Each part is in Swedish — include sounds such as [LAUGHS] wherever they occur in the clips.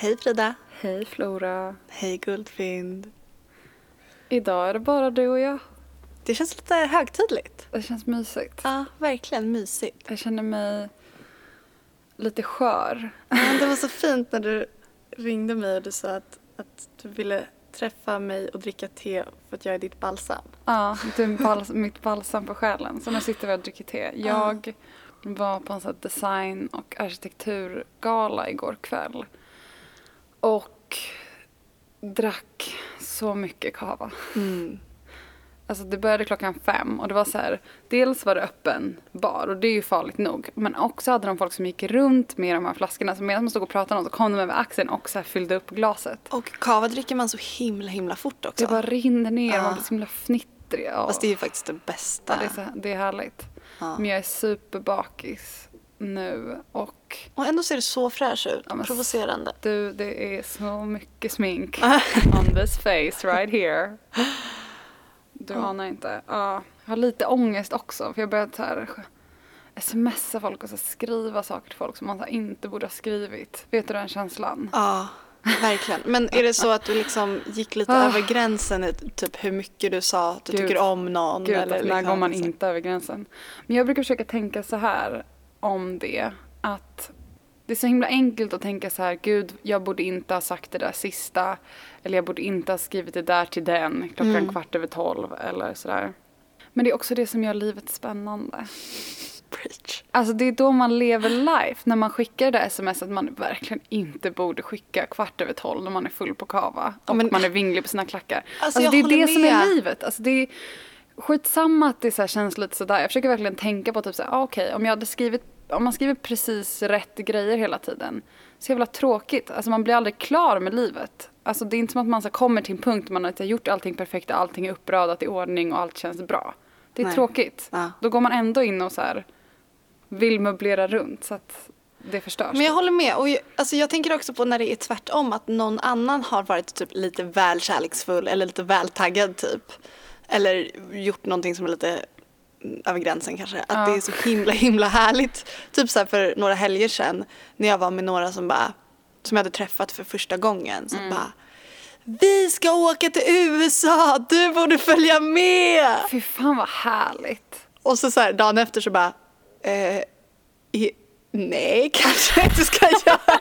Hej Frida. Hej Flora. Hej Guldfynd. Idag är det bara du och jag. Det känns lite högtidligt. Det känns mysigt. Ja, verkligen mysigt. Jag känner mig lite skör. Ja, det var så fint när du ringde mig och du sa att, att du ville träffa mig och dricka te för att jag är ditt balsam. Ja, du är bals mitt balsam på själen. Så nu sitter vi och dricker te. Jag var på en sån design och arkitekturgala igår kväll. Och drack så mycket kava. Mm. Alltså det började klockan fem och det var så här, dels var det öppen bar och det är ju farligt nog. Men också hade de folk som gick runt med de här flaskorna. Så medan man stod och pratade någon så kom de över axeln och så fyllde upp glaset. Och kava dricker man så himla himla fort också. Det bara rinner ner och Ja. man blir så himla fnittrig. Ja. Fast det är ju faktiskt det bästa. Ja, det, är så, det är härligt. Ja. Men jag är superbakis nu och Och ändå ser du så fräsch ut. Ja, Provocerande. du, det är så mycket smink [LAUGHS] on this face right here. Du anar inte. Ja, jag har lite ångest också för jag började så här smsa folk och så skriva saker till folk som man inte borde ha skrivit. Vet du den känslan? Ja, verkligen. Men är det så att du liksom gick lite Ah. över gränsen i typ hur mycket du sa att du Gud. tycker om någon? Gud, eller när liksom, går man inte över gränsen? Men jag brukar försöka tänka så här om det. Att det är så himla enkelt att tänka så här, gud, jag borde inte ha sagt det där sista. Eller jag borde inte ha skrivit det där till den klockan Mm. kvart över tolv eller sådär. Men det är också det som gör livet spännande. Preach. Alltså det är då man lever life, när man skickar det där sms att man verkligen inte borde skicka kvart över tolv när man är full på kava. Och men- man är vinglig på sina klackar. Alltså, Alltså, det är det som är med. livet. Alltså det är skitsamma att det så här känns lite sådär. Jag försöker verkligen tänka på typ såhär, ah, okej om jag hade skrivit, om man skriver precis rätt grejer hela tiden. Så jävla tråkigt. Alltså man blir aldrig klar med livet. Alltså det är inte som att man så kommer till en punkt där man har gjort allting perfekt och allting är uppradat i ordning och allt känns bra. Det är Nej. tråkigt. Ja. Då går man ändå in och så här vill möblera runt så att det förstörs. Men jag håller med. Och jag, alltså jag tänker också på när det är tvärtom. Att någon annan har varit typ lite väl kärleksfull eller lite väl taggad typ. Eller gjort någonting som är lite mm, över gränsen kanske. Att Ja. det är så himla himla härligt. Typ så för några helger sedan när jag var med några som bara som jag hade träffat för första gången. Så bara vi ska åka till USA, du borde följa med! Fy fan vad härligt. Och så, så här, dagen efter så bara, eh, i, nej [LAUGHS] kanske jag inte ska göra.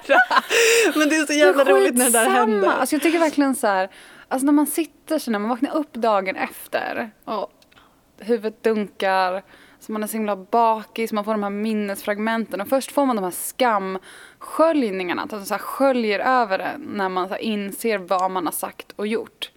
[LAUGHS] Men det är så jävla roligt när det där händer. Alltså jag tycker verkligen så här, alltså när man sitter så när man vaknar upp dagen efter och huvudet dunkar, så man är så himla bakis, man får de här minnesfragmenten och först får man de här skamsköljningarna, att de så här sköljer över en när man så här inser vad man har sagt och gjort.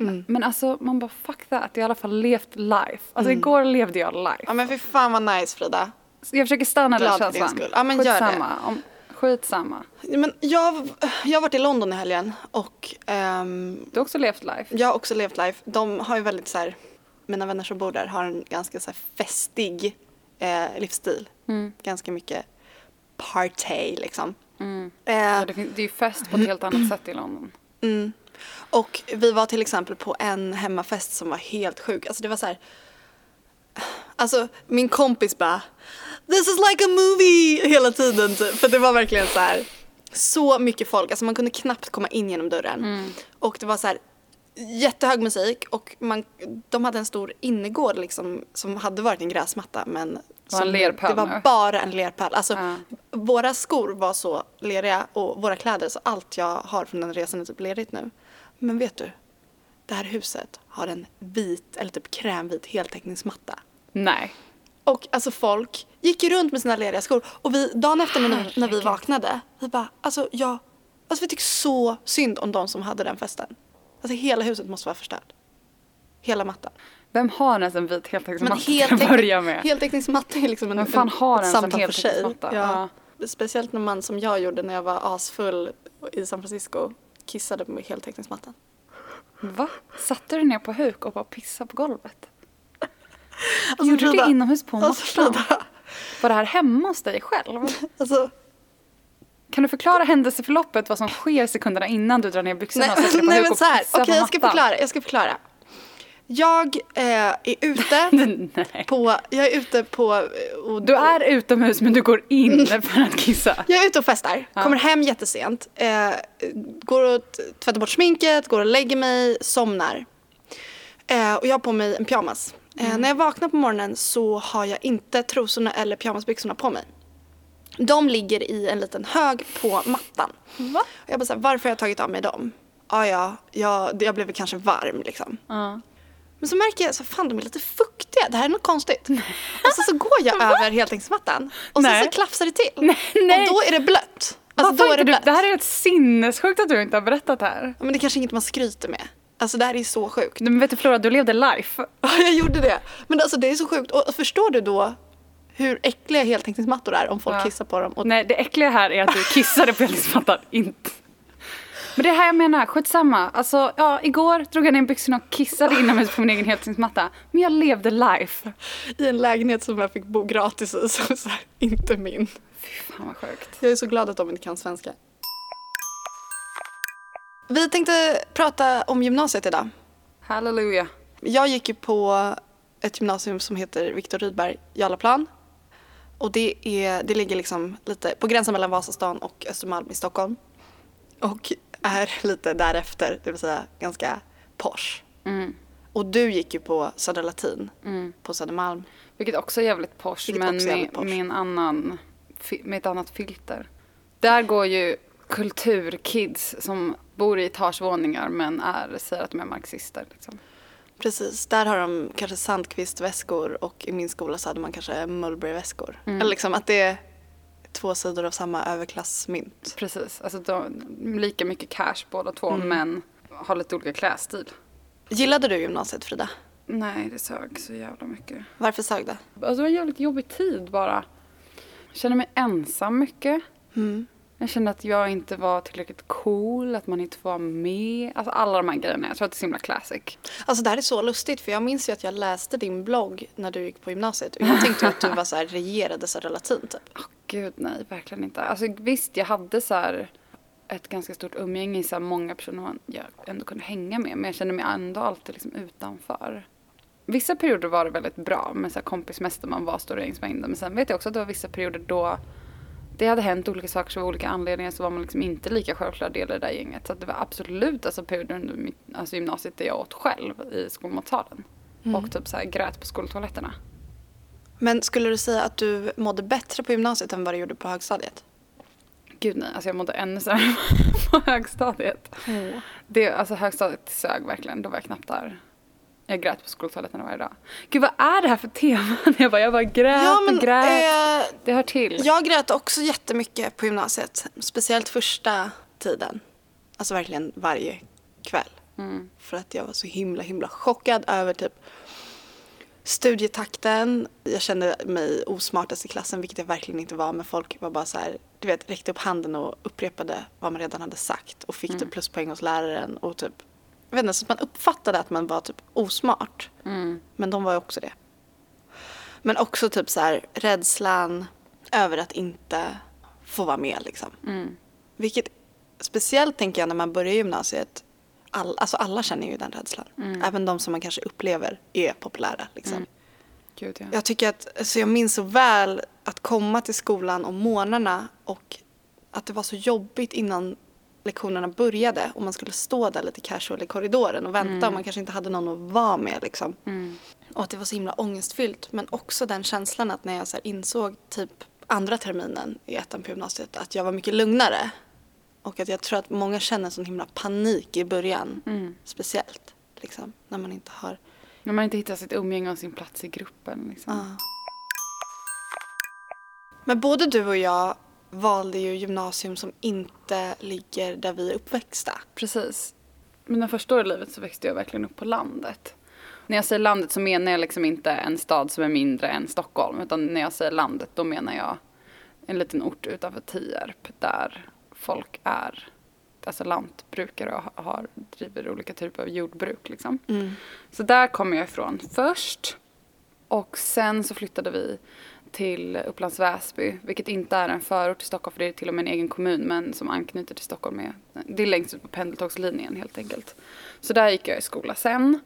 Mm. Men alltså man bara fuck that, jag har i alla fall levt life. Alltså igår levde jag life. Ja men fy fan vad nice Frida. Så jag försöker stanna den Glad för din känslan. skull. Ja, men gör det. skitsamma. Om, skitsamma. Men jag, jag har varit i London i helgen och ehm, Du har också levt life. jag har också levt life. De har ju väldigt så här, mina vänner som bor där har en ganska så här festig eh, livsstil. Mm. Ganska mycket party liksom. Mm. Eh, Ja, det, fin- det är ju fest på ett helt annat [CLEARS THROAT] sätt i London. Mm. Och vi var till exempel på en hemmafest som var helt sjuk. Alltså det var så här. Alltså min kompis bara This is like a movie hela tiden typ. För det var verkligen så här. Så mycket folk, alltså man kunde knappt komma in genom dörren. Och det var så här jättehög musik och man, de hade en stor innergård liksom som hade varit en gräsmatta men som, en lerpöl det var nu. bara en lerpöl. Alltså Ja. våra skor var så leriga och våra kläder så allt jag har från den resan är typ lerigt nu. Men vet du? Det här huset har en vit eller typ krämvit heltäckningsmatta. Nej. Och alltså folk gick ju runt med sina leriga skor och vi, dagen efter när, när vi vaknade, vi bara alltså jag, alltså vi tycker så synd om de som hade den festen. Alltså hela huset måste vara förstört. Hela mattan. Vem har ens en vit heltäckningsmatta till att börja med? heltäckningsmatta är liksom en, Vem fan har ens en samtal för sig. heltäckningsmatta? Ja. Speciellt när man som jag gjorde när jag var asfull i San Francisco kissade på heltäckningsmattan. Va? Satte du ner på huk och bara pissade på golvet? Alltså, Gjorde du det inomhus på Alltså mattan? Var det här hemma hos dig själv? alltså Kan du förklara händelseförloppet, vad som sker sekunderna innan du drar ner byxorna Nej, och sätter på nej men så här, okej på jag ska förklara, jag ska förklara. Jag eh, är ute [LAUGHS] på, jag är ute på, eh, och, Du är utomhus men du går in [LAUGHS] för att kissa. jag är ute och festar, Ja. kommer hem jättesent, eh, går och tvättar bort sminket, går och lägger mig, somnar. Eh, och jag har på mig en pyjamas. Eh, när jag vaknar på morgonen så har jag inte trosorna eller pyjamasbyxorna på mig. De ligger i en liten hög på mattan. Va? Och jag bara såhär, varför har jag tagit av mig dem? Ah, ja, jag, jag blev väl kanske varm liksom. Ja. Men så märker jag så fan de är lite fuktiga, det här är något konstigt. Och så, så går jag [LAUGHS] över heltäckningsmattan och så, så klafsar det till. Nej, nej. Och då är det blött. Alltså då är det inte du? blött. Det här är helt sinnessjukt att du inte har berättat det här. Ja, Men det är kanske inget man skryter med. Alltså det här är så sjukt. Men vet du Flora, du levde life. Ja, jag gjorde det. Men alltså det är så sjukt. Och förstår du då hur äckliga heltäckningsmattor är om folk Ja. kissar på dem? Och Nej, det äckliga här är att du kissade på heltäckningsmattan, [LAUGHS] inte. Men det är här jag menar, skitsamma. Alltså, ja, igår drog jag ner byxorna och kissade inomhus på min egen heltäckningsmatta. Men jag levde life. I en lägenhet som jag fick bo gratis i, så, så här, inte min. Fy fan vad sjukt. Jag är så glad att de inte kan svenska. Vi tänkte prata om gymnasiet idag. Halleluja. Jag gick ju på ett gymnasium som heter Viktor Rydberg Jarlaplan. Och det, är, det ligger liksom lite på gränsen mellan Vasastan och Östermalm i Stockholm. Och är lite därefter, det vill säga ganska posh. Mm, Och du gick ju på Södra Latin mm. på Södermalm. Vilket också är jävligt posh, men med, posh. med, en annan, med ett annat filter. Där går ju kulturkids som bor i etagevåningar men är, säger att de är marxister. Liksom. Precis, där har de kanske Sandqvist-väskor och i min skola så hade man kanske Mulberry-väskor. Mm. Eller liksom att det är två sidor av samma överklassmynt. Precis, alltså de, lika mycket cash båda två Mm. men har lite olika klädstil. Gillade du gymnasiet Frida? Nej, det sög så jävla mycket. Varför sög det? Alltså det var en jävligt jobbig tid bara. Jag kände mig ensam mycket. Mm. Jag kände att jag inte var tillräckligt cool, att man inte var med. Alltså alla de här grejerna. Jag tror att det är så himla classic. Alltså det här är så lustigt för jag minns ju att jag läste din blogg när du gick på gymnasiet och jag tänkte att du var så här regerade Södra Latin typ. Åh gud nej, verkligen inte. Alltså visst, jag hade så här ett ganska stort umgänge i så här många personer man jag ändå kunde hänga med. Men jag kände mig ändå alltid liksom utanför. Vissa perioder var det väldigt bra med så här kompismäster, man var stora gängsmängder. Men sen vet jag också att det var vissa perioder då det hade hänt olika saker så av olika anledningar så var man liksom inte lika självklar del i det där gänget. Så det var absolut alltså perioder under mitt, alltså gymnasiet där jag åt själv i skolmatsalen. Och typ så här grät på skoltoaletterna. Men skulle du säga att du mådde bättre på gymnasiet än vad du gjorde på högstadiet? Gud nej, alltså jag mådde ännu sämre [LAUGHS] på högstadiet. Det, alltså högstadiet sög verkligen, då var jag knappt där. Jag grät på skoltoaletterna varje dag. Gud vad är det här för tema? [LAUGHS] Jag bara, jag bara grät Ja men och grät. eh, det hör till. jag grät också jättemycket på gymnasiet. Speciellt första tiden. Alltså verkligen varje kväll. Mm. För att jag var så himla himla chockad över typ studietakten. Jag kände mig osmartast i klassen, vilket jag verkligen inte var. Men folk var bara så här, du vet, räckte upp handen och upprepade vad man redan hade sagt. Och fick typ pluspoäng hos läraren. Och typ, jag vet inte, så att man uppfattade att man var typ osmart. Mm. Men de var ju också det. Men också typ så här rädslan över att inte få vara med liksom. Mm. Vilket speciellt tänker jag när man börjar gymnasiet. All, alltså alla känner ju den rädslan. Mm. Även de som man kanske upplever är populära. Liksom. Mm. Gud ja. Jag tycker att, alltså jag minns så väl att komma till skolan om morgnarna och att det var så jobbigt innan lektionerna började och man skulle stå där lite casual i korridoren och vänta och man kanske inte hade någon att vara med liksom. Mm. Och att det var så himla ångestfyllt. Men också den känslan att när jag så insåg typ andra terminen i ettan på gymnasiet att jag var mycket lugnare. Och att jag tror att många känner sån himla panik i början. Mm. Speciellt. Liksom, när man inte har... När man inte hittar sitt umgänge och sin plats i gruppen. Liksom. Ja. Men både du och jag valde ju gymnasium som inte ligger där vi är uppväxta. Precis. Mina första år i livet så växte jag verkligen upp på landet. När jag säger landet så menar jag liksom inte en stad som är mindre än Stockholm. Utan när jag säger landet då menar jag en liten ort utanför Tierp där folk är alltså lantbrukare och ha- har, driver olika typer av jordbruk liksom. Så där kommer jag ifrån först. Och sen så flyttade vi till Upplands Väsby, vilket inte är en förort till Stockholm för det är till och med en egen kommun men som anknyter till Stockholm med, det är längst ut på pendeltågslinjen helt enkelt. Så där gick jag i skola sen.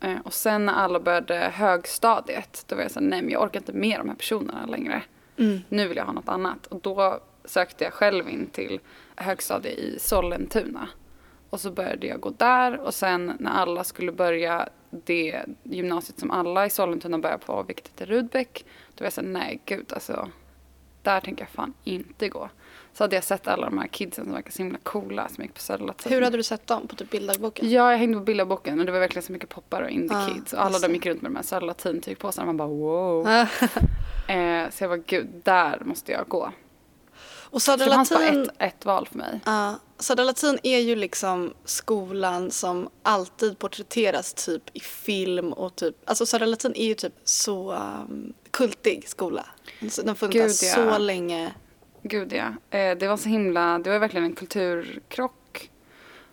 Eh, och sen när alla började högstadiet, då var jag såhär, nej men jag orkar inte med de här personerna längre. Nu vill jag ha något annat. Och då sökte jag själv in till högstadiet i Sollentuna. Och så började jag gå där och sen när alla skulle börja det gymnasiet som alla i Sollentuna börjar på, vilket heter Rudbeck, då var jag såhär, nej gud alltså, där tänker jag fan inte gå. Så hade jag sett alla de här kidsen som verkar så himla coola som gick på Södra. Hur hade du sett dem på typ bilddagboken? Ja, jag hängde på bilderboken och det var verkligen så mycket poppar och indie Ah, kids. Och alla de gick runt med de här Södra Latin-tygpåsarna. Man bara wow. Ah. [LAUGHS] Eh, så jag var gud, där måste jag gå. Och Södra det fanns bara Latin, ett, ett val för mig. Ja, Södra Latin är ju liksom skolan som alltid porträtteras typ i film och typ, alltså Södra Latin är ju typ så um, kultig skola. Så Den har funnits Gud, ja. så länge. Gud ja. Eh, det var så himla, det var verkligen en kulturkrock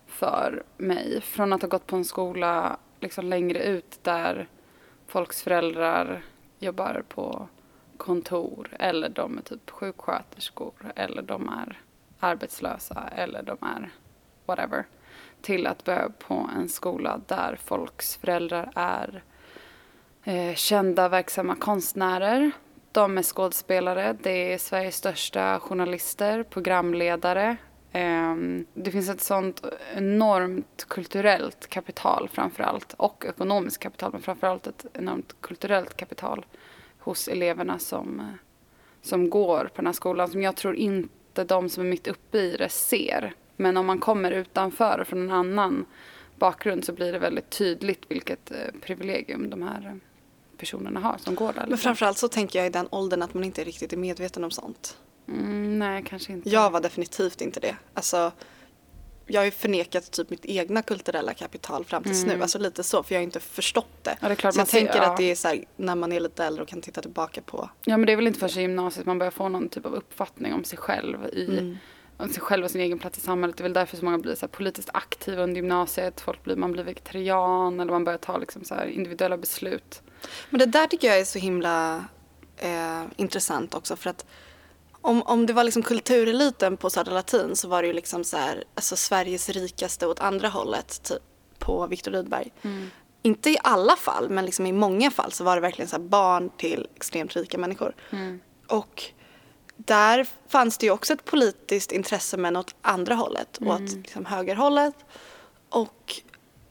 för mig. Från att ha gått på en skola liksom längre ut där folks föräldrar jobbar på kontor eller de är typ sjuksköterskor eller de är arbetslösa eller de är whatever. Till att börja på en skola där folks föräldrar är eh, kända verksamma konstnärer. De är skådespelare, det är Sveriges största journalister, programledare. Eh, det finns ett sånt enormt kulturellt kapital framförallt och ekonomiskt kapital men framförallt ett enormt kulturellt kapital hos eleverna som, som går på den här skolan som jag tror inte de som är mitt uppe i det ser. Men om man kommer utanför från en annan bakgrund så blir det väldigt tydligt vilket eh, privilegium de här personerna har som går där. Men liksom. framförallt så tänker jag i den åldern att man inte riktigt är medveten om sånt. Mm, nej, kanske inte. Jag var definitivt inte det. Alltså, jag har ju förnekat typ mitt egna kulturella kapital fram tills nu. Alltså lite så, för jag har inte förstått det. Mm. Ja, det klart så man jag tänker ja. att det är så här, när man är lite äldre och kan titta tillbaka på. Ja, men det är väl inte förrän i gymnasiet man börjar få någon typ av uppfattning om sig själv i Mm. om sig själv och sin egen plats i samhället. Det är väl därför så många blir så här politiskt aktiva under gymnasiet. Folk blir, man blir vegetarian eller man börjar ta liksom så här individuella beslut. Men det där tycker jag är så himla eh, intressant också för att om, om det var liksom kultureliten på Södra Latin så var det ju liksom så här, alltså Sveriges rikaste åt andra hållet typ på Viktor Rydberg. Inte i alla fall men liksom i många fall så var det verkligen så barn till extremt rika människor. Och där fanns det ju också ett politiskt intresse men åt andra hållet, åt liksom högerhållet. Och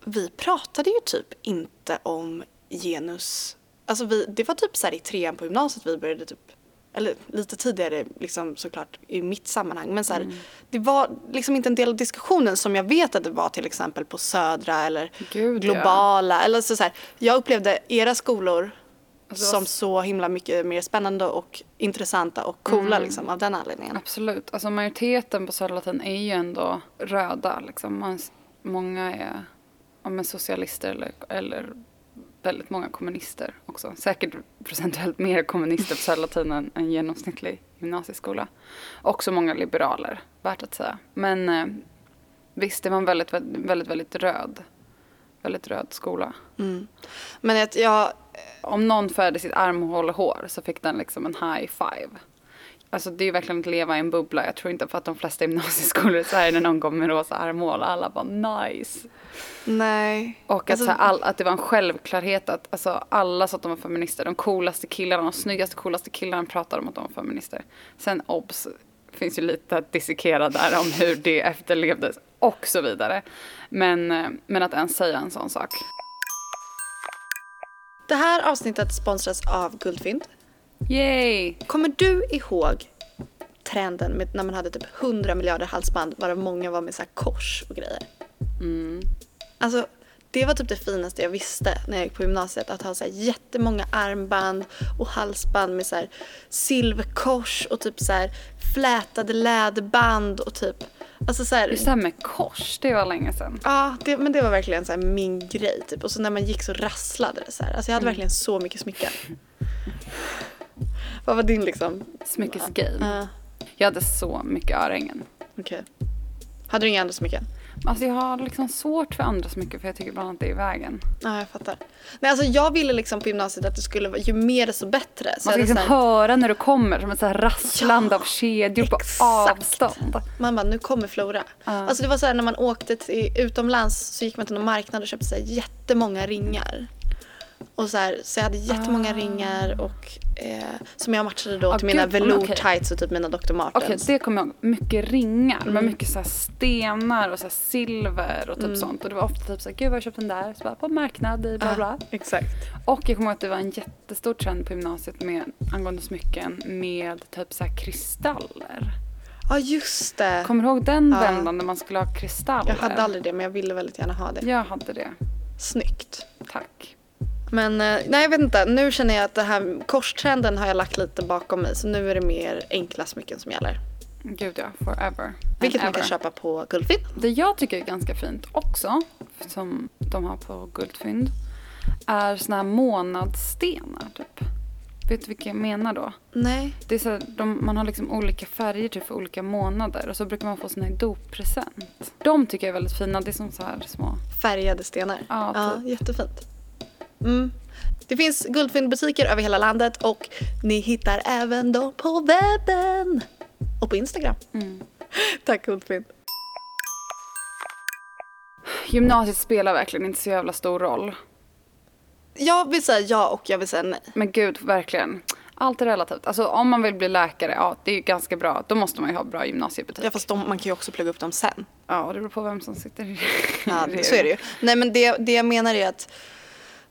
vi pratade ju typ inte om genus. Alltså vi, det var typ så här i trean på gymnasiet vi började typ, eller lite tidigare liksom såklart i mitt sammanhang. Men så här, det var liksom inte en del av diskussionen som jag vet att det var till exempel på Södra eller Gud, ja. globala. Eller så, så här, jag upplevde era skolor Alltså, som så himla mycket mer spännande och intressanta och coola liksom av den anledningen. Absolut. Alltså majoriteten på Södra Latin är ju ändå röda. Liksom. Man, många är ja, socialister eller, eller väldigt många kommunister också. Säkert procentuellt mer kommunister på Södra Latin än en genomsnittlig gymnasieskola. Också många liberaler, värt att säga. Men eh, visst, det var en väldigt, väldigt, väldigt, röd, väldigt röd skola. Mm. Men att jag, Om någon färgade sitt armhål hår så fick den liksom en high five. Alltså det är verkligen att leva i en bubbla. Jag tror inte för att de flesta gymnasieskolor i Sverige när någon kom med rosa armhål, alla bara nice. nej. Och att, Alltså, så här, all, att det var en självklarhet att alltså, alla sa att de var feminister. De coolaste killarna, de snyggaste coolaste killarna pratade om att de var feminister. Sen obs, finns ju lite att dissekera där om hur det efterlevdes och så vidare. Men, eh, men att ens säga en sån sak. Det här avsnittet sponsras av Guldfynd. Yay! Kommer du ihåg trenden med när man hade typ 100 miljarder halsband varav många var med så här kors och grejer? Mm. Alltså det var typ det finaste jag visste när jag gick på gymnasiet. Att ha så här jättemånga armband och halsband med så här silverkors och typ så här flätade läderband och typ Alltså så här, Just det här med kors, det var länge sedan. Ja, det, men det var verkligen så här min grej. Typ. Och så när man gick så rasslade det så här. Alltså jag hade verkligen så mycket smycken. Vad var din liksom? Smyckesgame. Ja, Jag hade så mycket örhängen. Okej. Hade du inga andra smycken? Alltså jag har liksom svårt för andra så mycket för jag tycker ibland att det är i vägen. Ja, jag fattar. Nej, alltså jag ville liksom på gymnasiet att det skulle vara ju mer desto bättre. Så Man ska liksom här- höra när du kommer som ett så här rasslande av kedjor på exakt. avstånd. Man bara, nu kommer Flora. Alltså det var så här när man åkte till, utomlands så gick man till någon marknad och köpte så här jättemånga ringar. Och så, här, så jag hade jättemånga ringar och eh, som jag matchade då Ah, till mina gud, velour okej. tights och typ mina Dr. Okej, Martens. det kommer jag ihåg. Mycket ringar. Mm. Men mycket så stenar och så silver och typ Mm. sånt. Och det var ofta typ så här, gud vad har jag köpt den där? Så bara, på marknad i bla bla. Exakt. Och jag kommer ihåg att det var en jättestor trend på gymnasiet med, angående smycken med typ så kristaller. Ja just det. Kommer du ihåg den Ja. vändan när man skulle ha kristaller? Jag hade aldrig det men jag ville väldigt gärna ha det. Jag hade det. Snyggt. Tack. Men eh, nej jag vet inte, nu känner jag att det här korstrenden har jag lagt lite bakom mig så nu är det mer enkla smycken som gäller. Gud ja, forever. Vilket man kan köpa på Guldfynd. Det jag tycker är ganska fint också, som de har på Guldfynd, är såna här månadsstenar typ. Vet du vilka jag menar då? Nej. Det är så här, de, man har liksom olika färger typ för olika månader och så brukar man få såna här doppresent. De tycker jag är väldigt fina, det är som så här små. Färgade stenar. Ja, ja typ. jättefint. Mm. Det finns guldfyndbutiker över hela landet och ni hittar även dem på webben. Och på Instagram. Mm. [LAUGHS] Tack Guldfynd. Gymnasiet spelar verkligen inte så jävla stor roll. Jag vill säga ja och jag vill säga nej. Men gud, verkligen. Allt är relativt. Alltså om man vill bli läkare, ja det är ju ganska bra. Då måste man ju ha bra gymnasiebetyg. Ja fast de, man kan ju också plugga upp dem sen. Ja, det beror på vem som sitter i Ja, [LAUGHS] så är det ju. Nej men det, det jag menar är att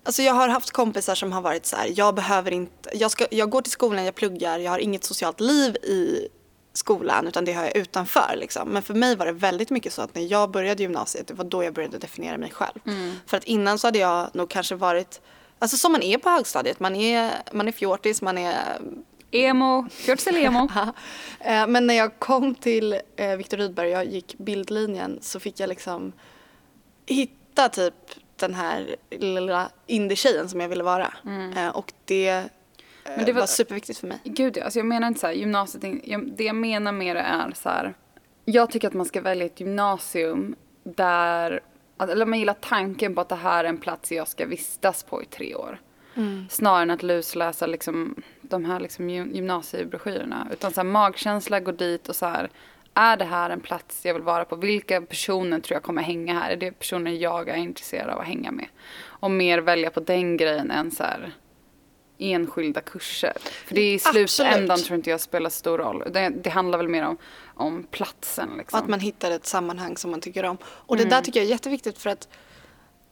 Alltså jag har haft kompisar som har varit så här, jag behöver inte, jag, ska, jag går till skolan, jag pluggar, jag har inget socialt liv i skolan utan det har jag utanför liksom. Men för mig var det väldigt mycket så att när jag började gymnasiet, det var då jag började definiera mig själv. För att innan så hade jag nog kanske varit, alltså som man är på högstadiet, man är, man är fjortis, man är Emo, fjortis eller emo. [LAUGHS] Eh, Men när jag kom till eh, Viktor Rydberg och jag gick bildlinjen så fick jag liksom hitta typ den här lilla indie-tjejen som jag ville vara. Eh, Och det, eh, det var... var- superviktigt för mig. Gud alltså jag menar inte så här gymnasiet, det jag menar det är så här. Jag tycker att man ska välja ett gymnasium där, eller man gillar tanken på att det här är en plats jag ska vistas på i tre år. Snarare än att lusläsa liksom, de här liksom gym- gymnasiebroschyrerna. Utan så här, magkänsla, gå dit och så här, är det här en plats jag vill vara på? Vilka personer tror jag kommer hänga här? Är det personer jag är intresserad av att hänga med? Och mer välja på den grejen än så här enskilda kurser. För det i slutändan Absolut. tror inte jag spelar stor roll. Det, det handlar väl mer om, om platsen liksom. att man hittar ett sammanhang som man tycker om. Och det där tycker jag är jätteviktigt för att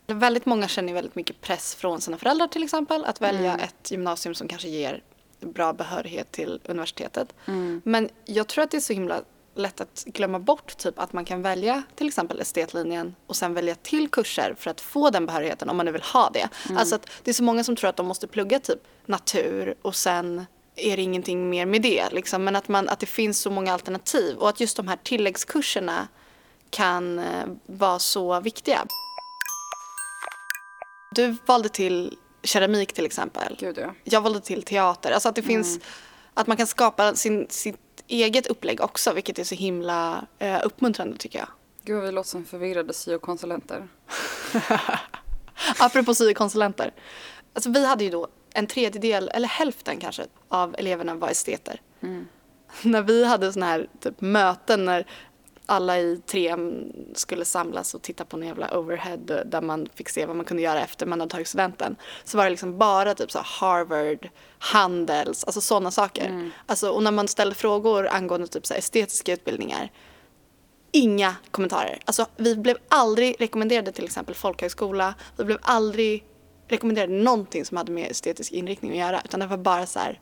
väldigt många känner väldigt mycket press från sina föräldrar till exempel. Att välja ett gymnasium som kanske ger bra behörighet till universitetet. Men jag tror att det är så himla lätt att glömma bort typ att man kan välja till exempel estetlinjen och sen välja till kurser för att få den behörigheten om man nu vill ha det. Alltså att det är så många som tror att de måste plugga typ natur och sen är det ingenting mer med det. Liksom. Men att, man, att det finns så många alternativ och att just de här tilläggskurserna kan eh, vara så viktiga. Du valde till keramik till exempel. Gud ja. Jag valde till teater. Alltså att det finns, att man kan skapa sin, sitt eget upplägg också vilket är så himla eh, uppmuntrande tycker jag. Gud vi låter som förvirrade syokonsulenter. [LAUGHS] Apropå syokonsulenter. Alltså vi hade ju då en tredjedel, eller hälften kanske, av eleverna var esteter. När vi hade såna här typ, möten när alla i trean skulle samlas och titta på en jävla overhead där man fick se vad man kunde göra efter man hade tagit studenten. Så var det liksom bara typ så Harvard, Handels, alltså sådana saker. Alltså, och när man ställde frågor angående typ så estetiska utbildningar inga kommentarer. Alltså, vi blev aldrig rekommenderade till exempel folkhögskola. Vi blev aldrig rekommenderade någonting som hade med estetisk inriktning att göra. Utan det var bara så här.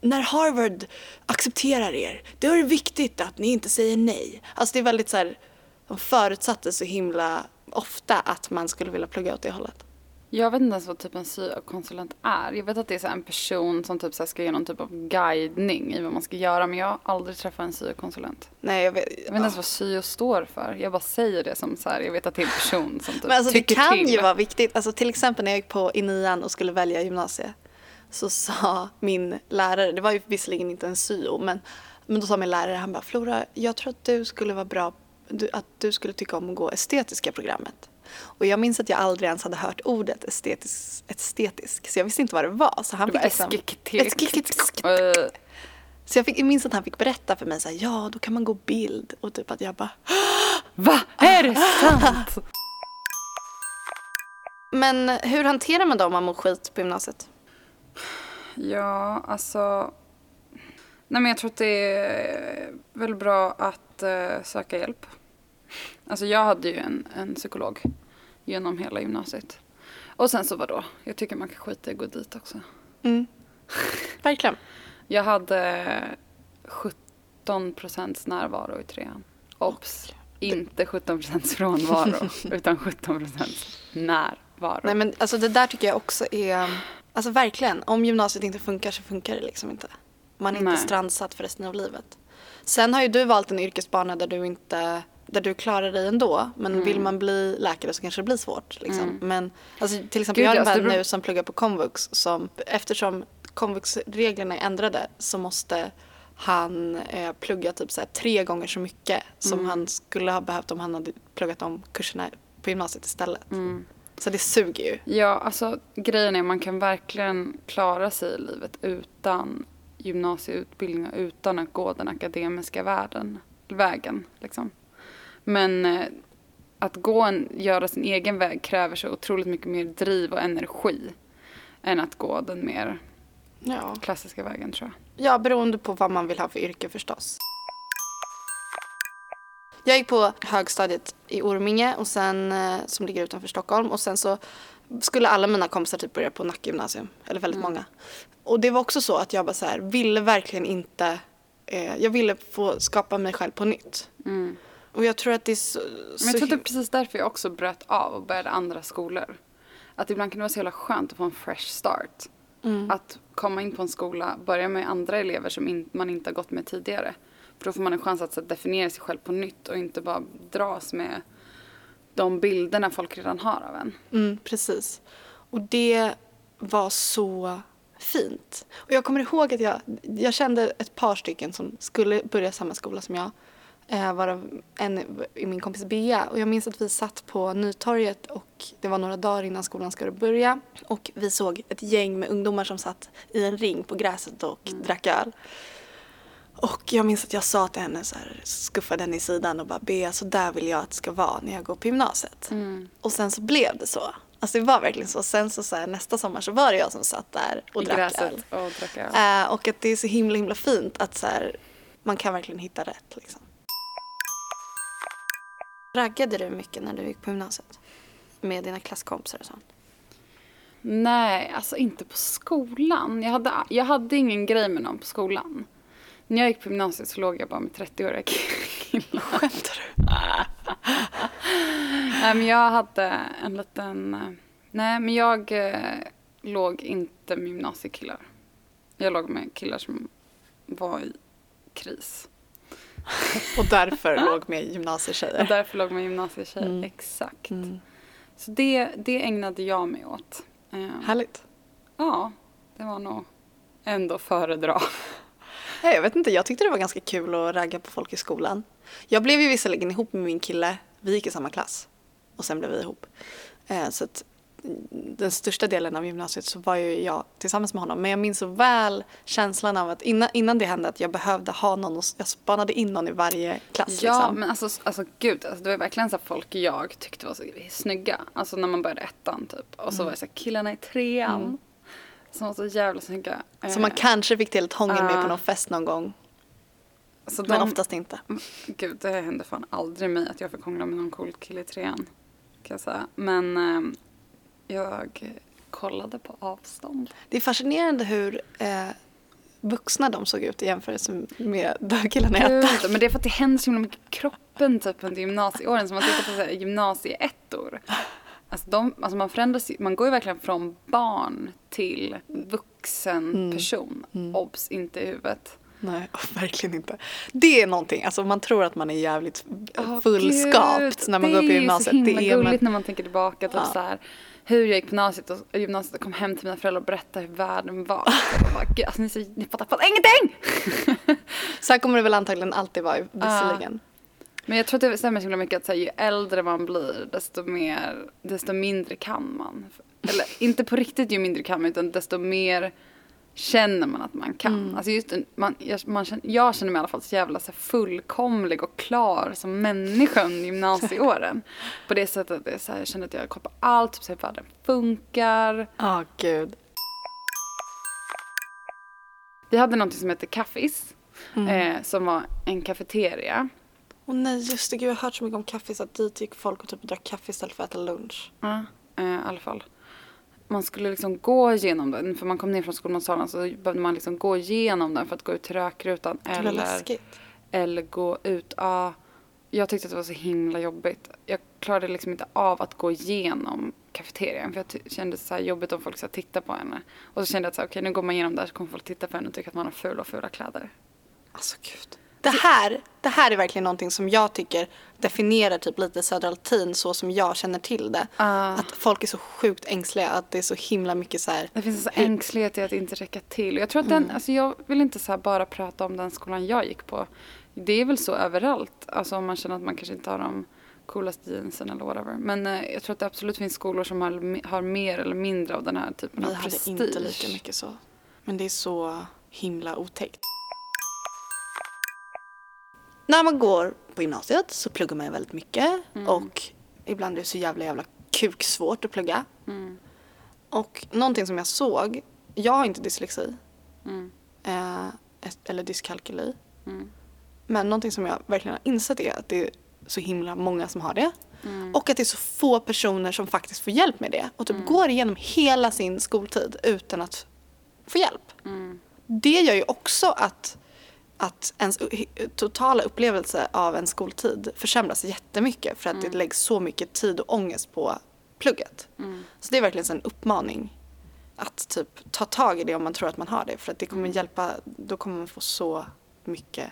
När Harvard accepterar er, då är det viktigt att ni inte säger nej. Alltså det är väldigt så här. De förutsatte så himla ofta att man skulle vilja plugga åt det hållet. Jag vet inte ens vad typ en syokonsulent är. Jag vet att det är så en person som typ så ska ge någon typ av guidning i vad man ska göra. Men jag har aldrig träffat en syokonsulent. Nej, jag vet, Jag vet inte ens vad syo står för. Jag bara säger det som så här, jag vet att det är en person som typ Men alltså det tycker kan till. ju vara viktigt. Alltså till exempel när jag gick på i nian och skulle välja gymnasie så sa min lärare, det var ju visserligen inte en syo, men, men då sa min lärare, han bara Flora, jag tror att du skulle vara bra att du skulle tycka om att gå estetiska programmet. Och jag minns att jag aldrig ens hade hört ordet estetisk, estetisk så jag visste inte vad det var. Så han Det fick liksom, så jag, fick, jag minns att han fick berätta för mig så här, ja då kan man gå bild och typ att jag bara Va? Är det sant? Men hur hanterar man då om man mår skit på gymnasiet? Ja, alltså... Nej, men jag tror att det är väl bra att eh, söka hjälp. Alltså jag hade ju en, en psykolog genom hela gymnasiet. Och sen så vadå? Jag tycker man kan skita i att gå dit också. Mm. Verkligen. [LAUGHS] Jag hade 17 procents närvaro i trean. Obs! Inte 17 procents frånvaro, [LAUGHS] utan 17 procents närvaro. Nej men alltså det där tycker jag också är, alltså verkligen, om gymnasiet inte funkar så funkar det liksom inte. Man är inte Nej. strandsatt för resten av livet. Sen har ju du valt en yrkesbana där du inte, där du klarar dig ändå. Men Mm. vill man bli läkare så kanske det blir svårt. Liksom. Men alltså, till exempel Gud, jag har en alltså, vän beror- nu som pluggar på komvux som, eftersom komvuxreglerna är ändrade så måste han eh, plugga typ så tre gånger så mycket som Mm. han skulle ha behövt om han hade pluggat om kurserna på gymnasiet istället. Så det suger ju. Ja, alltså grejen är man kan verkligen klara sig i livet utan gymnasieutbildning och utan att gå den akademiska världen, vägen. Liksom. Men eh, att gå en, göra sin egen väg kräver så otroligt mycket mer driv och energi än att gå den mer Ja. klassiska vägen tror jag. ja, beroende på vad man vill ha för yrke förstås. Jag gick på högstadiet i Orminge och sen, eh, som ligger utanför Stockholm och sen så skulle alla mina kompisar typ börja på Nackgymnasium, eller väldigt många. Och det var också så att jag bara så här, ville verkligen inte, eh, jag ville få skapa mig själv på nytt. Och jag tror att det är så, Mm. Men jag tror att det är precis därför jag också bröt av och började andra skolor. Att ibland kan det vara så jävla skönt att få en fresh start. Mm. Att komma in på en skola, börja med andra elever som in, man inte har gått med tidigare. För då får man en chans att att definiera sig själv på nytt och inte bara dras med de bilderna folk redan har av en. Mm, precis. Och det var så fint. Och jag kommer ihåg att jag, jag kände ett par stycken som skulle börja samma skola som jag. Eh, varav en är min kompis Bea. Och jag minns att vi satt på Nytorget och det var några dagar innan skolan skulle börja. Och vi såg ett gäng med ungdomar som satt i en ring på gräset och drack öl. Och jag minns att jag sa till henne så här, skuffade henne i sidan och bara Bea, så där vill jag att det ska vara när jag går på gymnasiet. Och sen så blev det så. Alltså det var verkligen så. Sen så, så här, nästa sommar så var det jag som satt där och I drack gräset öl. och drack öl. Eh, och att det är så himla himla fint att så här, man kan verkligen hitta rätt liksom. Raggade du mycket när du gick på gymnasiet? Med dina klasskompisar och sånt? Nej, alltså inte på skolan. Jag hade, jag hade ingen grej med någon på skolan. När jag gick på gymnasiet så låg jag bara med 30-åriga killar. Skämtar du? [LAUGHS] Nej, men jag hade en liten... eh, Nej, men jag eh, låg inte med gymnasiekillar. Jag låg med killar som var i kris. Och därför [LAUGHS] låg med Och gymnasietjejer. därför låg med gymnasietjejer. Mm. Exakt. Mm. Så det, det ägnade jag mig åt. Eh, Härligt. ja, det var nog ändå föredra. [LAUGHS] Nej, Jag vet inte, jag tyckte det var ganska kul att ragga på folk i skolan. Jag blev ju visserligen ihop med min kille, vi gick i samma klass och sen blev vi ihop. Eh, så att den största delen av gymnasiet så var ju jag tillsammans med honom. Men jag minns så väl känslan av att innan, innan det hände att jag behövde ha någon och jag spanade in någon i varje klass. Ja, liksom. men alltså, alltså gud, alltså, det var verkligen så folk jag tyckte var så snygga. Alltså när man började ettan typ. Och så var det så här killarna i trean. Som var så jävla snygga. Så man Eh, kanske fick till ett hångel med ah. på någon fest någon gång. så Men de- oftast inte. Gud, det hände fan aldrig mig att jag fick hångla med någon cool kille i trean. Kan jag säga. Men eh, jag kollade på avstånd. Det är fascinerande hur eh, vuxna de såg ut i jämförelse med de killarna i ettan. Men det är för att det händer så himla mycket i kroppen typ under gymnasieåren. Så man tittar på så här, gymnasieettor. Alltså, de, alltså man förändras man går ju verkligen från barn till vuxen Mm. person. Obs, inte i huvudet. Nej, [LAUGHS] verkligen inte. Det är någonting, alltså man tror att man är jävligt fullskapt gud, när man går på Det gymnasiet. är ju så himla det är gulligt när man tänker tillbaka. Typ Ja. så här, hur jag gick på gymnasiet och, gymnasiet och kom hem till mina föräldrar och berättade hur världen var. [LAUGHS] Jag bara, Gud, alltså, ni, så, ni fattar, fattar ingenting! [LAUGHS] så här kommer det väl antagligen alltid vara visserligen. Men jag tror att det stämmer så himla mycket att så här, ju äldre man blir desto mer, desto mindre kan man. Eller inte på riktigt ju mindre kan man utan desto mer känner man att man kan. Mm. Alltså just, man, jag, man känner, jag känner mig i alla fall så jävla så fullkomlig och klar som människa under gymnasieåren. [LAUGHS] på det sättet att det så här, jag känner att jag har koll på allt, typ så hur världen funkar. Ja, gud. Vi hade något som hette Kaffis. Mm. Eh, som var en kafeteria. Och nej, just det. Gud, jag har hört så mycket om kaffe så att dit gick folk och typ drack kaffe istället för att äta lunch. Ja, eh, i alla fall. Man skulle liksom gå igenom den, för man kom ner från skolmatsalen så behövde man liksom gå igenom den för att gå ut till rökrutan. Det Eller, läskigt. eller gå ut, ja. Jag tyckte att det var så himla jobbigt. Jag klarade liksom inte av att gå igenom kafeterian för jag kände så här jobbigt om folk så här tittar på henne. Och så kände jag att så här, okej nu går man igenom där så kommer folk titta på henne och tycka att man har fula och fula kläder. Alltså gud. Det här, det här är verkligen någonting som jag tycker definierar typ lite Södra Latin så som jag känner till det. Ah. Att folk är så sjukt ängsliga, att det är så himla mycket så här. Det finns en ängslighet i att inte räcka till. Jag tror att den, alltså jag vill inte så bara prata om den skolan jag gick på. Det är väl så överallt. Alltså om man känner att man kanske inte har de coolaste jeansen eller whatever. Men eh, jag tror att det absolut finns skolor som har, har mer eller mindre av den här typen Vi av hade prestige. inte lika mycket så. Men det är så himla otäckt. När man går på gymnasiet så pluggar man ju väldigt mycket och ibland är det så jävla jävla kuksvårt att plugga. Mm. Och någonting som jag såg, jag har inte dyslexi Mm. eh, eller dyskalkyli. Mm. Men någonting som jag verkligen har insett är att det är så himla många som har det. Mm. Och att det är så få personer som faktiskt får hjälp med det. Och typ går igenom hela sin skoltid utan att få hjälp. Mm. Det gör ju också att, att ens totala upplevelse av en skoltid försämras jättemycket. För att det läggs så mycket tid och ångest på plugget. Mm. Så det är verkligen en uppmaning. Att typ ta tag i det om man tror att man har det. För att det kommer hjälpa, då kommer man få så mycket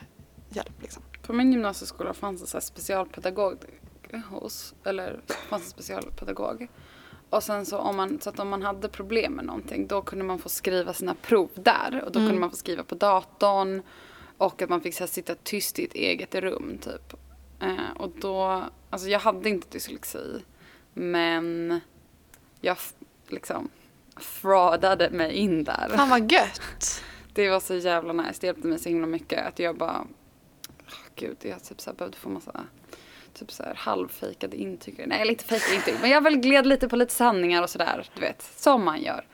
hjälp liksom. På min gymnasieskola fanns det så specialpedagog hos, eller fanns en specialpedagog. Och sen så om man, så att om man hade problem med någonting då kunde man få skriva sina prov där och då kunde man få skriva på datorn och att man fick så här, sitta tyst i ett eget rum typ. Eh, och då, alltså jag hade inte dyslexi men jag liksom fraudade mig in där. Fan vad gött! [LAUGHS] Det var så jävla nice. Det hjälpte mig så himla mycket att jag bara... åh, gud, jag typ så här behövde få massa typ så här halvfejkade intyg. Nej, eller inte fejkade intyg. Men jag väl gled lite på lite sanningar och sådär. Du vet, som man gör.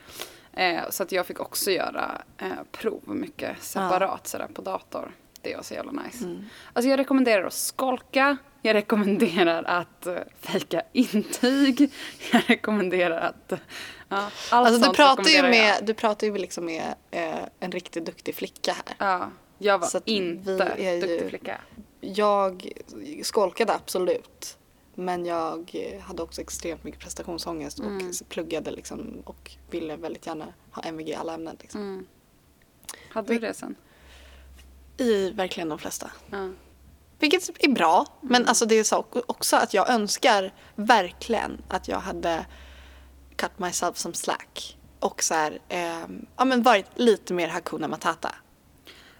Eh, så att jag fick också göra eh, prov mycket separat sådär på dator. Det var så jävla nice. Mm. Alltså jag rekommenderar att skolka. Jag rekommenderar att uh, fejka intyg. [LAUGHS] Jag rekommenderar att... Uh, ja, allt Alltså du pratar ju jag. med, du pratar ju liksom med eh, en riktigt duktig flicka här. Ja, jag var inte är ju- duktig flicka. Jag skolkade absolut. Men jag eh, hade också extremt mycket prestationsångest och Mm. pluggade liksom och ville väldigt gärna ha MVG i alla ämnen. Liksom. Mm. Hade du det sen? I verkligen de flesta. Ja. Vilket är bra. Men alltså det är så också att jag önskar verkligen att jag hade cut myself some slack. Och så här, ehm, ja men varit lite mer Hakuna Matata.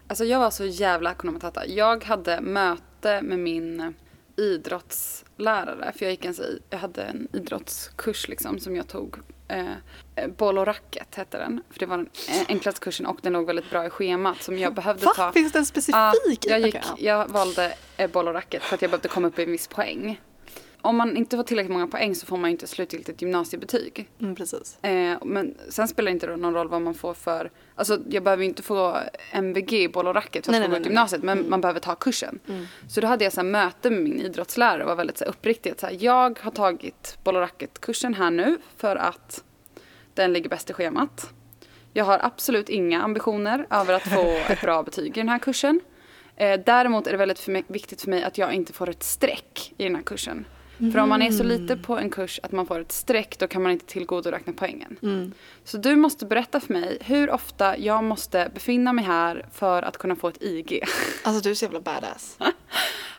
Alltså jag var så jävla Hakuna Matata. Jag hade möte med min idrottslärare. För jag gick en, jag hade en idrottskurs liksom som jag tog. Eh, eh, boll och racket hette den. För det var den eh, enklaste kursen och den låg väldigt bra i schemat som jag behövde Va? ta. Finns det en specifik? Ja, jag, gick, jag valde eh, boll och racket för att jag behövde komma upp i en viss poäng. Om man inte får tillräckligt många poäng så får man ju inte slutgiltigt gymnasiebetyg. Mm, precis. Eh, men sen spelar det inte då någon roll vad man får för... Alltså jag behöver ju inte få MVG i boll och racket för att få gå Mm. ut gymnasiet. Men man behöver ta kursen. Så då hade jag så här möte med min idrottslärare och var väldigt så här uppriktig. Att så här, jag har tagit boll och racket-kursen här nu för att den ligger bäst i schemat. Jag har absolut inga ambitioner över att få [LAUGHS] ett bra betyg i den här kursen. Eh, däremot är det väldigt för mig, viktigt för mig att jag inte får ett streck i den här kursen. För om man är så lite på en kurs att man får ett streck då kan man inte tillgodoräkna poängen. Mm. Så du måste berätta för mig hur ofta jag måste befinna mig här för att kunna få ett IG. [LAUGHS] Alltså du är så jävla badass.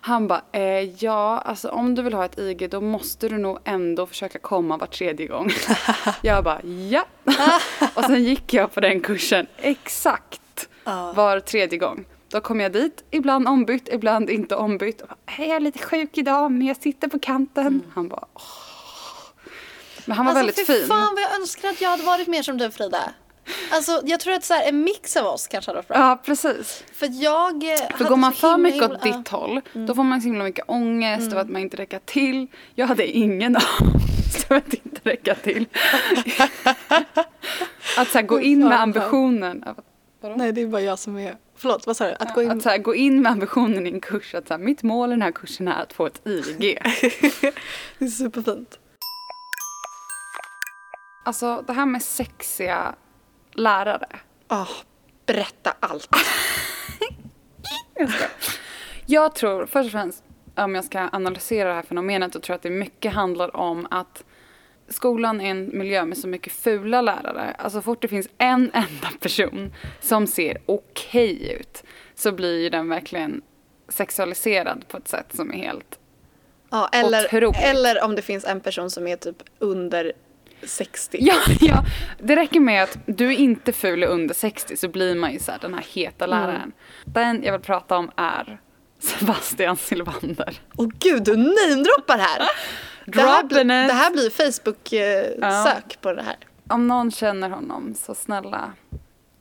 Han bara, eh, ja, alltså om du vill ha ett IG då måste du nog ändå försöka komma var tredje gång. [LAUGHS] jag bara, ja. [LAUGHS] och sen gick jag på den kursen exakt var tredje gång. Då kom jag dit, ibland ombytt, ibland inte ombytt. Och bara, "Hej, jag är lite sjuk idag men jag sitter på kanten. Han bara Åh. Men han var väldigt alltså, fy fin. fan vad jag önskar att jag hade varit mer som du Frida. Alltså jag tror att så här, en mix av oss kanske hade varit bra. Ja precis. För jag eh, För går man så för himla, mycket åt himla- ditt håll då får man så himla mycket ångest över att man inte räcker till. Jag hade ingen [LAUGHS] ångest över att inte räcka till. [LAUGHS] att så här, gå in med ambitionen. av att- vadå? Nej det är bara jag som är, förlåt vad sa du? Att gå in Att här, gå in med ambitionen i en kurs att så här, mitt mål i den här kursen är att få ett IG. [LAUGHS] Det är superfint. Alltså det här med sexiga lärare. Ah, berätta allt. [LAUGHS] Jag tror först och främst, om jag ska analysera det här fenomenet, så tror jag att det mycket handlar om att skolan är en miljö med så mycket fula lärare. Alltså fort det finns en enda person som ser okej ut så blir ju den verkligen sexualiserad på ett sätt som är helt... Ja, eller, Otroligt. eller om det finns en person som är typ under 60. Ja, [LAUGHS] ja, det räcker med att du är inte ful och under 60 så blir man ju så här, den här heta läraren. Den jag vill prata om är Sebastian Silvander. Åh gud, du namedroppar här! [LAUGHS] Det här, det här blir Facebook-sök Ja. på det här. Om någon känner honom så snälla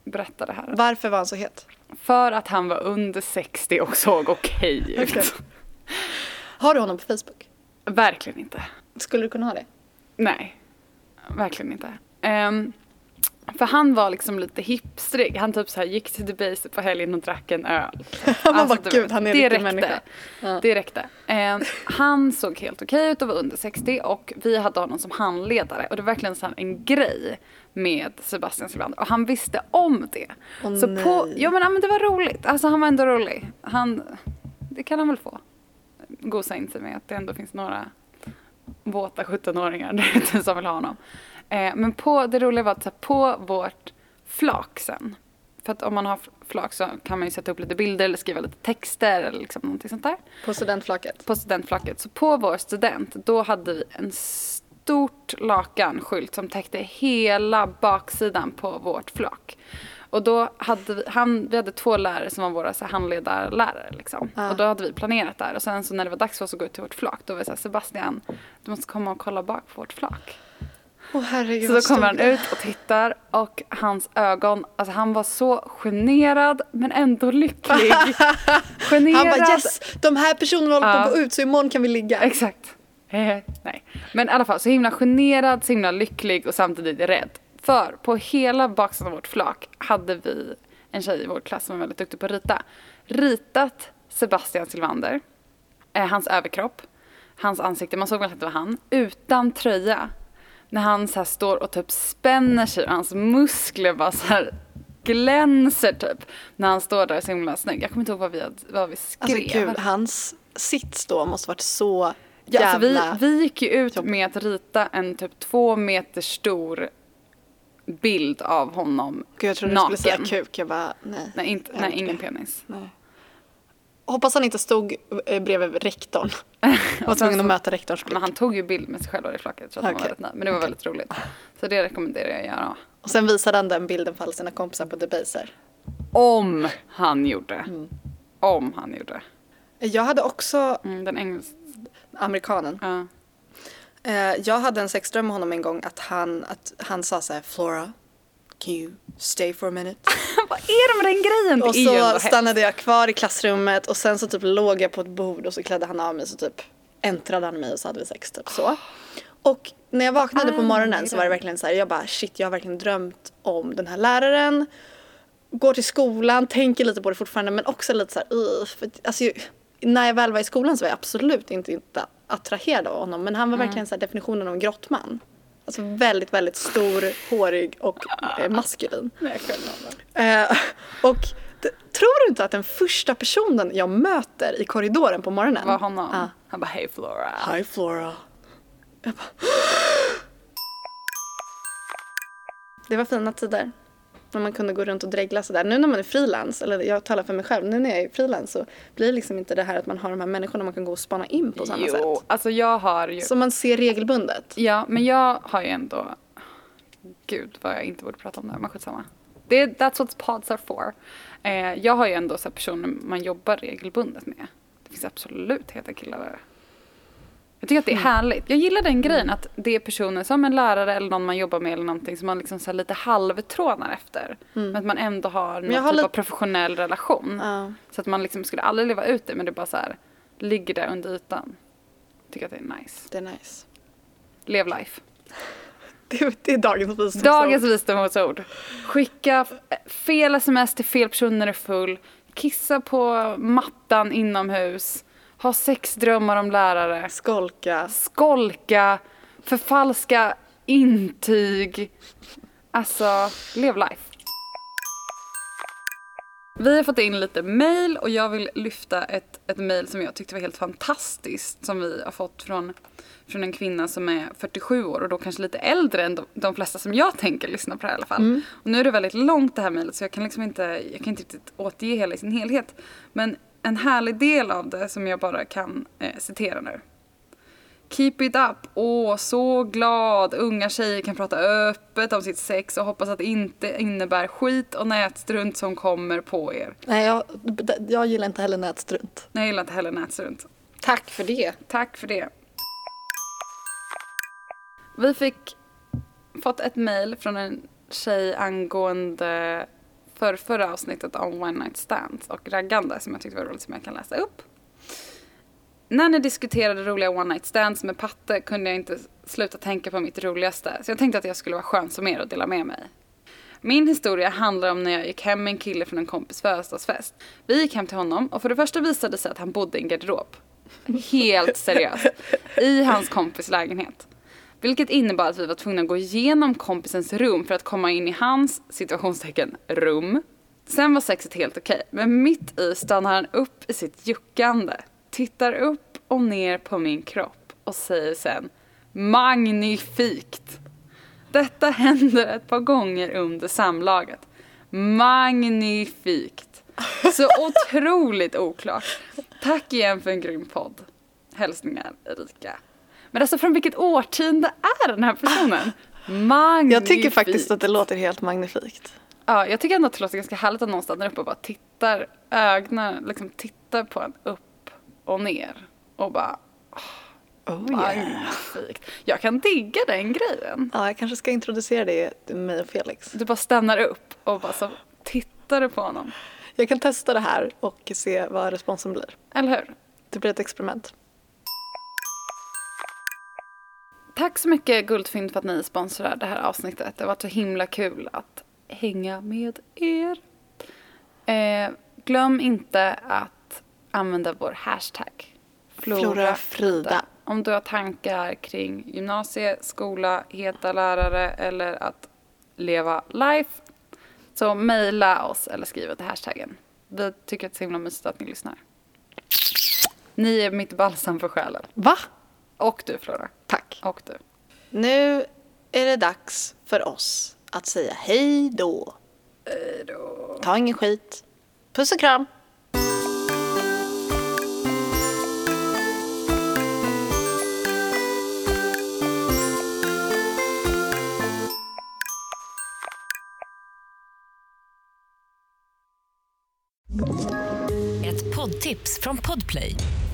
berätta det här. Varför var han så het? För att han var under 60 och såg okej ut. Okej. Har du honom på Facebook? Verkligen inte. Skulle du kunna ha det? Nej, verkligen inte. Ehm, för han var liksom lite hipstrig. Han typ så här gick till Debaser på helgen och drack en öl. [LAUGHS] Man bara, du gud, han är räckte. människa. Ja. Det räckte. Ehm, han såg helt okej ut och var under 60 och vi hade honom som handledare och det var verkligen så en grej med Sebastian Silvander och han visste om det. Åh, så på, nej. ja men, men det var roligt, alltså han var ändå rolig. Han, det kan han väl få. Gosa in sig med att det ändå finns några våta 17-åringar där ute som vill ha honom. Eh, men på, det roliga var att så här, på vårt flak sen, för att om man har flak så kan man ju sätta upp lite bilder eller skriva lite texter eller liksom någonting sånt där. På studentflaket? På studentflaket. Så på vår student, då hade vi en stort lakanskylt som täckte hela baksidan på vårt flak. Och då hade vi, han, vi hade två lärare som var våra så här, handledarlärare liksom. Ja. Och då hade vi planerat där och sen så när det var dags för oss att gå ut till vårt flak då var vi såhär Sebastian, du måste komma och kolla bak på vårt flak. Åh herregud Så då kommer han ut och tittar och hans ögon, alltså han var så generad men ändå lycklig. [LAUGHS] generad. Han bara yes, de här personerna håller på att Ja. gå ut så imorgon kan vi ligga. Exakt. [LAUGHS] Nej. Men i alla fall så himla generad, så himla lycklig och samtidigt rädd. För på hela baksidan av vårt flak hade vi en tjej i vår klass som var väldigt duktig på att rita. Ritat Sebastian Silvander, eh, hans överkropp, hans ansikte, man såg väl att det var han, utan tröja. När han så står och typ spänner sig och hans muskler bara så här glänser typ. När han står där så himla snygg. Jag kommer inte ihåg vad vi, hade, vad vi skrev. Alltså gud, hans sits då måste varit så Ja, alltså jävla... vi, vi gick ju ut med att rita en typ två meter stor bild av honom Gud, jag trodde du skulle säga kuk. Jag bara, nej. Nej, inte, nej ingen penis. nej. Hoppas han inte stod eh, bredvid rektorn. [LAUGHS] Var Och tvungen att möta rektorns blick. Men han tog ju bild med sig själv i flaket så han var väldigt. Men det var väldigt roligt. Så det rekommenderar jag att göra. Och sen visade han den bilden för alla sina kompisar på Debaser. Om han gjorde. Mm. Om han gjorde. Jag hade också Mm, den engelska. amerikanen. Ja. Eh, jag hade en sexdröm med honom en gång att han, att han sa så här, Flora, can you stay for a minute? [LAUGHS] Vad är det med den grejen? Och så stannade jag kvar i klassrummet och sen så typ låg jag på ett bord och så klädde han av mig så typ äntrade han mig och så hade vi sex typ så. Och när jag vaknade på morgonen så var det verkligen så här, jag bara shit jag har verkligen drömt om den här läraren. Går till skolan, tänker lite på det fortfarande men också lite så här, för, alltså, när jag väl var i skolan så var jag absolut inte, inte attraherad av honom men han var verkligen så här definitionen av en grottman. Alltså väldigt, väldigt stor, hårig och eh, maskulin. Nej. Eh, och tror du inte att den första personen jag möter i korridoren på morgonen Var honom. Ja. Han bara hej Flora. Hi Flora. Jag bara, [GASPS] det var fina tider. När man kunde gå runt och dregla sådär. Nu när man är frilans, eller jag talar för mig själv, nu när jag är frilans så blir det liksom inte det här att man har de här människorna man kan gå och spana in på samma jo, sätt. alltså jag har ju. Som man ser regelbundet. Ja, men jag har ju ändå... Gud vad jag inte borde prata om det här, men skitsamma. Det, that's what pods are for. Eh, jag har ju ändå så personer man jobbar regelbundet med. Det finns absolut heta killar där. Jag tycker att det är härligt. Jag gillar den grejen att det är personer som en lärare eller någon man jobbar med eller någonting som man liksom så lite halvtrånar efter. Men att man ändå har någon jag har typ lite- av professionell relation. Ja. Så att man liksom skulle aldrig leva ut det men det bara så här ligger där under ytan. Tycker att det är nice. Det är nice. Lev life. [LAUGHS] Det, är dagens visdomsord. Dagens visdomsord. Skicka fel sms till fel person när du är full. Kissa på mattan inomhus. Ha sexdrömmar om lärare. Skolka. Skolka. Förfalska intyg. Alltså, lev life. Vi har fått in lite mail och jag vill lyfta ett, ett mail som jag tyckte var helt fantastiskt som vi har fått från, från en kvinna som är 47 år och då kanske lite äldre än de, de flesta som jag tänker lyssna på det här i alla fall. Och nu är det väldigt långt det här mejlet så jag kan liksom inte, jag kan inte riktigt återge hela i sin helhet. Men en härlig del av det som jag bara kan eh, citera nu. Keep it up! Åh, så glad! Unga tjejer kan prata öppet om sitt sex och hoppas att det inte innebär skit och nätstrunt som kommer på er. Nej, jag, jag gillar inte heller nätstrunt. Nej, jag gillar inte heller nätstrunt. Tack för det. Tack för det. Vi fick fått ett mejl från en tjej angående för förra avsnittet om one night stands och raggande som jag tyckte var roligt som jag kan läsa upp. När ni diskuterade roliga one night stands med Patte kunde jag inte sluta tänka på mitt roligaste så jag tänkte att jag skulle vara skön som er och dela med mig. Min historia handlar om när jag gick hem med en kille från en kompis födelsedagsfest. Vi gick hem till honom och för det första visade det sig att han bodde i en garderob. Helt seriöst. I hans kompis lägenhet. Vilket innebar att vi var tvungna att gå igenom kompisens rum för att komma in i hans, situationstecken, rum. Sen var sexet helt okej, men mitt i stannar han upp i sitt juckande, tittar upp och ner på min kropp och säger sen Magnifikt! Detta händer ett par gånger under samlaget. Magnifikt! Så [LAUGHS] otroligt oklart. Tack igen för en grym podd. Hälsningar Erika. Men alltså från vilket årtionde är den här personen? Magnifikt. [LAUGHS] Jag tycker faktiskt att det låter helt magnifikt. Ja, jag tycker ändå att det låter ganska härligt att någon stannar upp och bara tittar, ögonen, liksom tittar på en upp och ner och bara Oh, magnifikt. Jag kan digga den grejen. Ja, jag kanske ska introducera det till mig och Felix. Du bara stannar upp och bara så tittar du på honom. Jag kan testa det här och se vad responsen blir. Eller hur? Det blir ett experiment. Tack så mycket Guldfynd för att ni sponsrar det här avsnittet. Det har varit så himla kul att hänga med er. Eh, glöm inte att använda vår hashtag Flora Frida. Om du har tankar kring gymnasie, skola, heta lärare eller att leva life så mejla oss eller skriv till hashtaggen. Vi tycker att det är så himla mysigt att ni lyssnar. Ni är mitt balsam för själen. Va? Och du Flora. Tack. Och du. Nu är det dags för oss att säga hej då. Hej då. Ta ingen skit. Puss och kram. Ett poddtips från Podplay.